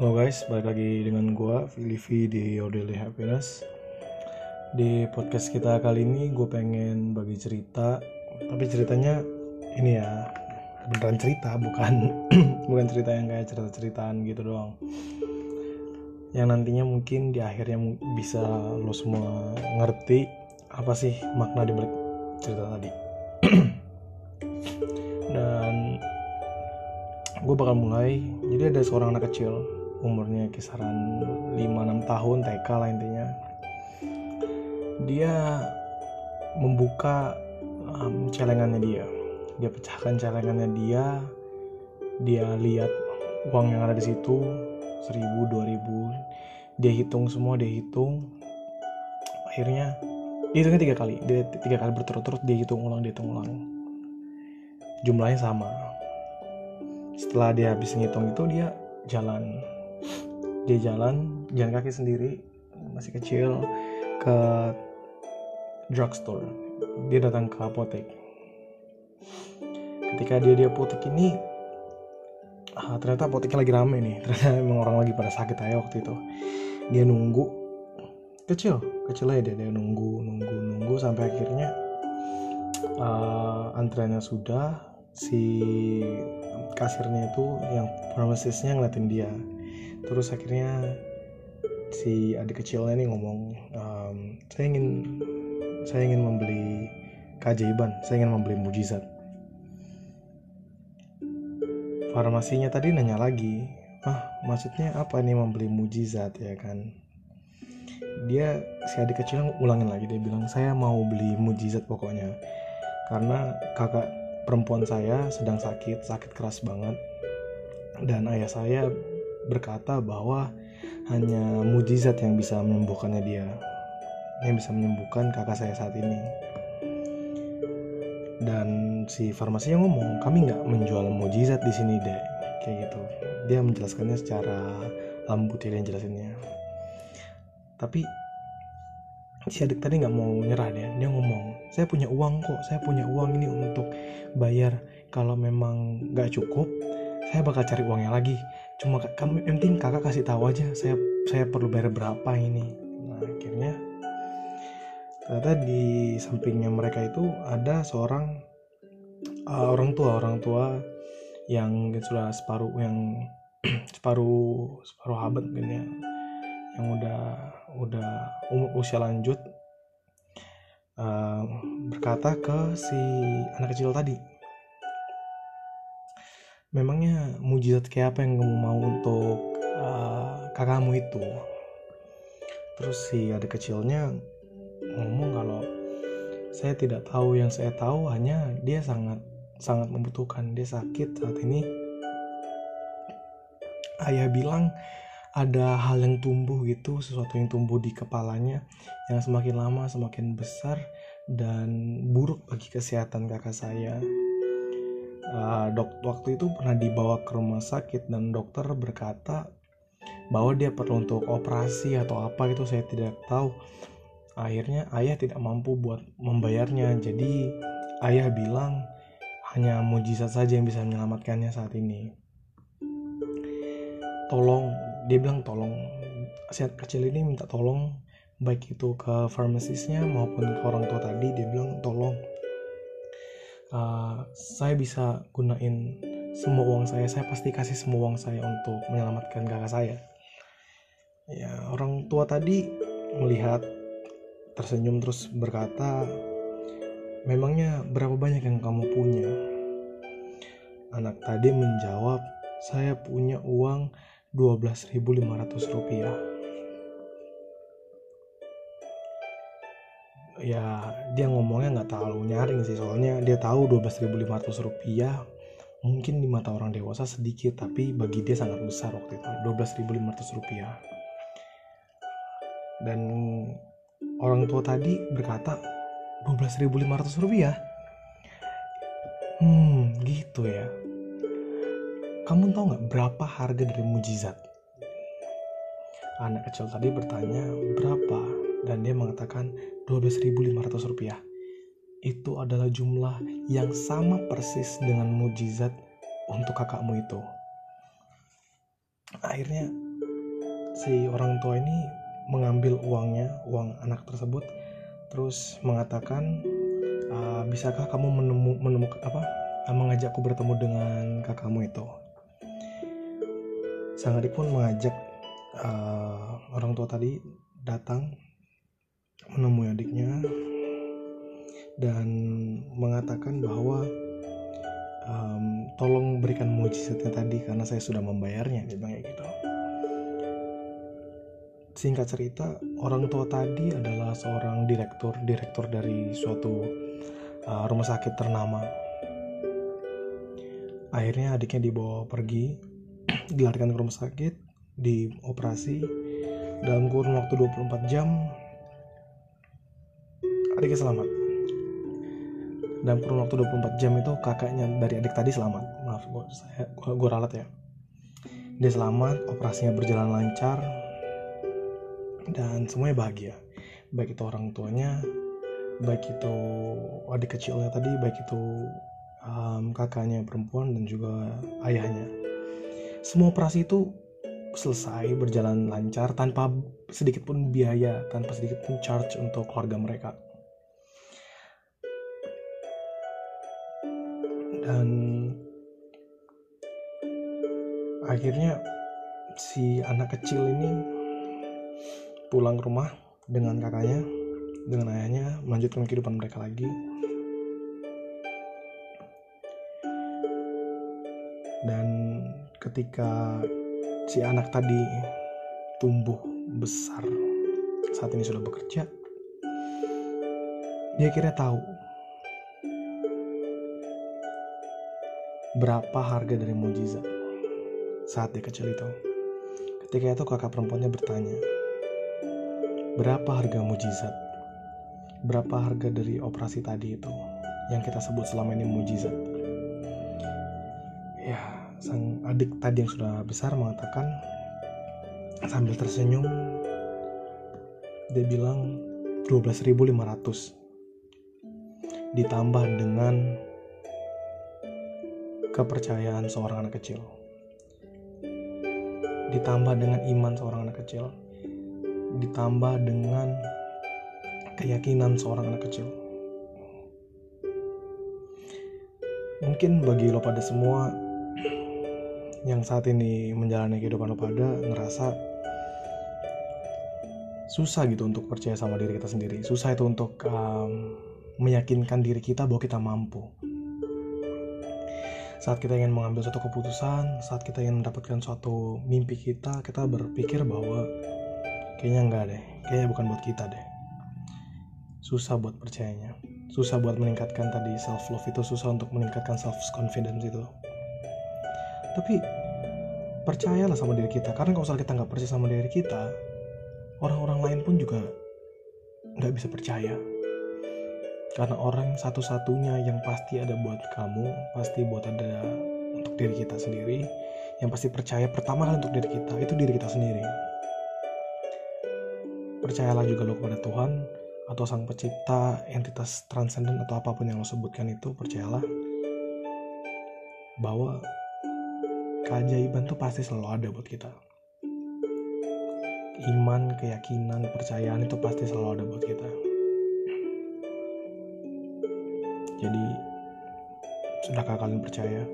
Halo guys, balik lagi dengan gua Livi di Daily Happiness. Di podcast kita kali ini gue pengen bagi cerita, tapi ceritanya ini ya beneran cerita, bukan bukan cerita yang kayak cerita-ceritaan gitu doang. Yang nantinya mungkin di akhirnya bisa lo semua ngerti apa sih makna di balik cerita tadi. Dan gue bakal mulai. Jadi ada seorang anak kecil umurnya kisaran 5-6 tahun TK lah intinya. Dia membuka um, celengannya dia. Dia pecahkan celengannya dia. Dia lihat uang yang ada di situ 1000 2000 dia hitung semua dia hitung. Akhirnya dia hitungnya tiga kali. Dia tiga kali berturut-turut dia hitung ulang dia hitung ulang. Jumlahnya sama. Setelah dia habis ngitung itu dia jalan dia jalan jalan kaki sendiri masih kecil ke drugstore. Dia datang ke apotek. Ketika dia di apotek ini ah, ternyata apoteknya lagi rame nih. Ternyata emang orang lagi pada sakit aja waktu itu. Dia nunggu. Kecil kecil aja dia, dia nunggu nunggu nunggu sampai akhirnya uh, antreannya sudah. Si kasirnya itu yang pharmacistnya ngeliatin dia terus akhirnya si adik kecilnya nih ngomong "Em, saya ingin saya ingin membeli keajaiban saya ingin membeli mujizat. Farmasinya tadi nanya lagi ah maksudnya apa nih membeli mujizat ya kan? Dia si adik kecil ulangin lagi dia bilang saya mau beli mujizat pokoknya karena kakak perempuan saya sedang sakit sakit keras banget dan ayah saya berkata bahwa hanya mujizat yang bisa menyembuhkannya dia yang bisa menyembuhkan kakak saya saat ini. Dan si farmasinya ngomong kami nggak menjual mujizat di sini deh kayak gitu. Dia menjelaskannya secara lembut ya dia jelasinnya. Tapi si adik tadi nggak mau nyerah dia. Dia ngomong saya punya uang kok saya punya uang ini untuk bayar. Kalau memang nggak cukup saya bakal cari uangnya lagi cuma ka- kamu yang penting kakak kasih tahu aja saya saya perlu bayar berapa ini. Nah akhirnya ternyata di sampingnya mereka itu ada seorang uh, orang tua orang tua yang sudah separuh yang separuh separuh abad mungkin ya yang udah udah umur usia lanjut uh, berkata ke si anak kecil tadi memangnya mujizat kayak apa yang kamu mau untuk uh, kakakmu itu? Terus si adik kecilnya ngomong kalau saya tidak tahu yang saya tahu hanya dia sangat sangat membutuhkan. Dia sakit saat ini. Ayah bilang ada hal yang tumbuh gitu sesuatu yang tumbuh di kepalanya yang semakin lama semakin besar dan buruk bagi kesehatan kakak saya Uh, dok waktu itu pernah dibawa ke rumah sakit dan dokter berkata bahwa dia perlu untuk operasi atau apa itu saya tidak tahu. Akhirnya ayah tidak mampu buat membayarnya. Jadi ayah bilang hanya mujizat saja yang bisa menyelamatkannya saat ini. Tolong dia bilang tolong. Anak kecil ini minta tolong baik itu ke farmasisnya maupun ke orang tua tadi dia bilang tolong uh, saya bisa gunain semua uang saya. Saya pasti kasih semua uang saya untuk menyelamatkan kakak saya. Ya orang tua tadi melihat tersenyum terus berkata memangnya berapa banyak yang kamu punya? Anak tadi menjawab saya punya uang 12.500 rupiah ya dia ngomongnya nggak terlalu nyaring sih soalnya dia tahu 12.500 rupiah mungkin di mata orang dewasa sedikit tapi bagi dia sangat besar waktu itu 12.500 rupiah. Dan orang tua tadi berkata 12.500 rupiah? Hmm gitu ya. Kamu tahu nggak berapa harga dari mujizat? Anak kecil tadi bertanya berapa 12.500 rupiah itu adalah jumlah yang sama persis dengan mujizat untuk kakakmu itu. Akhirnya si orang tua ini mengambil uangnya uang anak tersebut terus mengatakan uh, bisakah kamu menemu menemukan apa uh, mengajakku bertemu dengan kakakmu itu sang adik pun mengajak uh, orang tua tadi datang menemui adiknya dan mengatakan bahwa um, tolong berikan mujizatnya tadi karena saya sudah membayarnya dia bilang gitu. Singkat cerita orang tua tadi adalah seorang direktur direktur dari suatu uh, rumah sakit ternama. Akhirnya adiknya dibawa pergi dilarikan ke rumah sakit dioperasi. Dalam kurun waktu 24 jam adiknya selamat. Dalam kurun waktu 24 jam itu kakaknya dari adik tadi selamat. Maaf gue saya gue ralat ya. Dia selamat operasinya berjalan lancar dan semuanya bahagia. Baik itu orang tuanya baik itu adik kecilnya tadi baik itu um, kakaknya perempuan dan juga ayahnya. Semua operasi itu selesai berjalan lancar tanpa sedikit pun biaya tanpa sedikit pun charge untuk keluarga mereka dan akhirnya si anak kecil ini pulang ke rumah dengan kakaknya dengan ayahnya melanjutkan kehidupan mereka lagi. Dan ketika si anak tadi tumbuh besar saat ini sudah bekerja dia akhirnya tahu berapa harga dari mujizat saat dia kecil itu. Ketika itu kakak perempuannya bertanya, berapa harga mujizat? Berapa harga dari operasi tadi itu yang kita sebut selama ini mujizat? Ya, sang adik tadi yang sudah besar mengatakan sambil tersenyum, dia bilang 12.500 ditambah dengan kepercayaan seorang anak kecil. Ditambah dengan iman seorang anak kecil. Ditambah dengan keyakinan seorang anak kecil. Mungkin bagi lo pada semua yang saat ini menjalani kehidupan lo pada ngerasa susah gitu untuk percaya sama diri kita sendiri. Susah itu untuk um, meyakinkan diri kita bahwa kita mampu saat kita ingin mengambil suatu keputusan, saat kita ingin mendapatkan suatu mimpi kita, kita berpikir bahwa kayaknya enggak deh, kayaknya bukan buat kita deh. Susah buat percayanya, susah buat meningkatkan tadi self love itu susah untuk meningkatkan self confidence itu. Tapi percayalah sama diri kita, karena kalau misalnya kita nggak percaya sama diri kita, orang-orang lain pun juga nggak bisa percaya karena orang satu-satunya yang pasti ada buat kamu pasti buat ada untuk diri kita sendiri. Yang pasti percaya pertama kali untuk diri kita itu diri kita sendiri. Percayalah juga lo kepada Tuhan atau sang pencipta entitas transenden atau apa pun yang lo sebutkan itu percayalah bahwa keajaiban tuh pasti selalu ada buat kita. Iman, keyakinan, percayaan itu pasti selalu ada buat kita. Jadi, sudahkah kalian percaya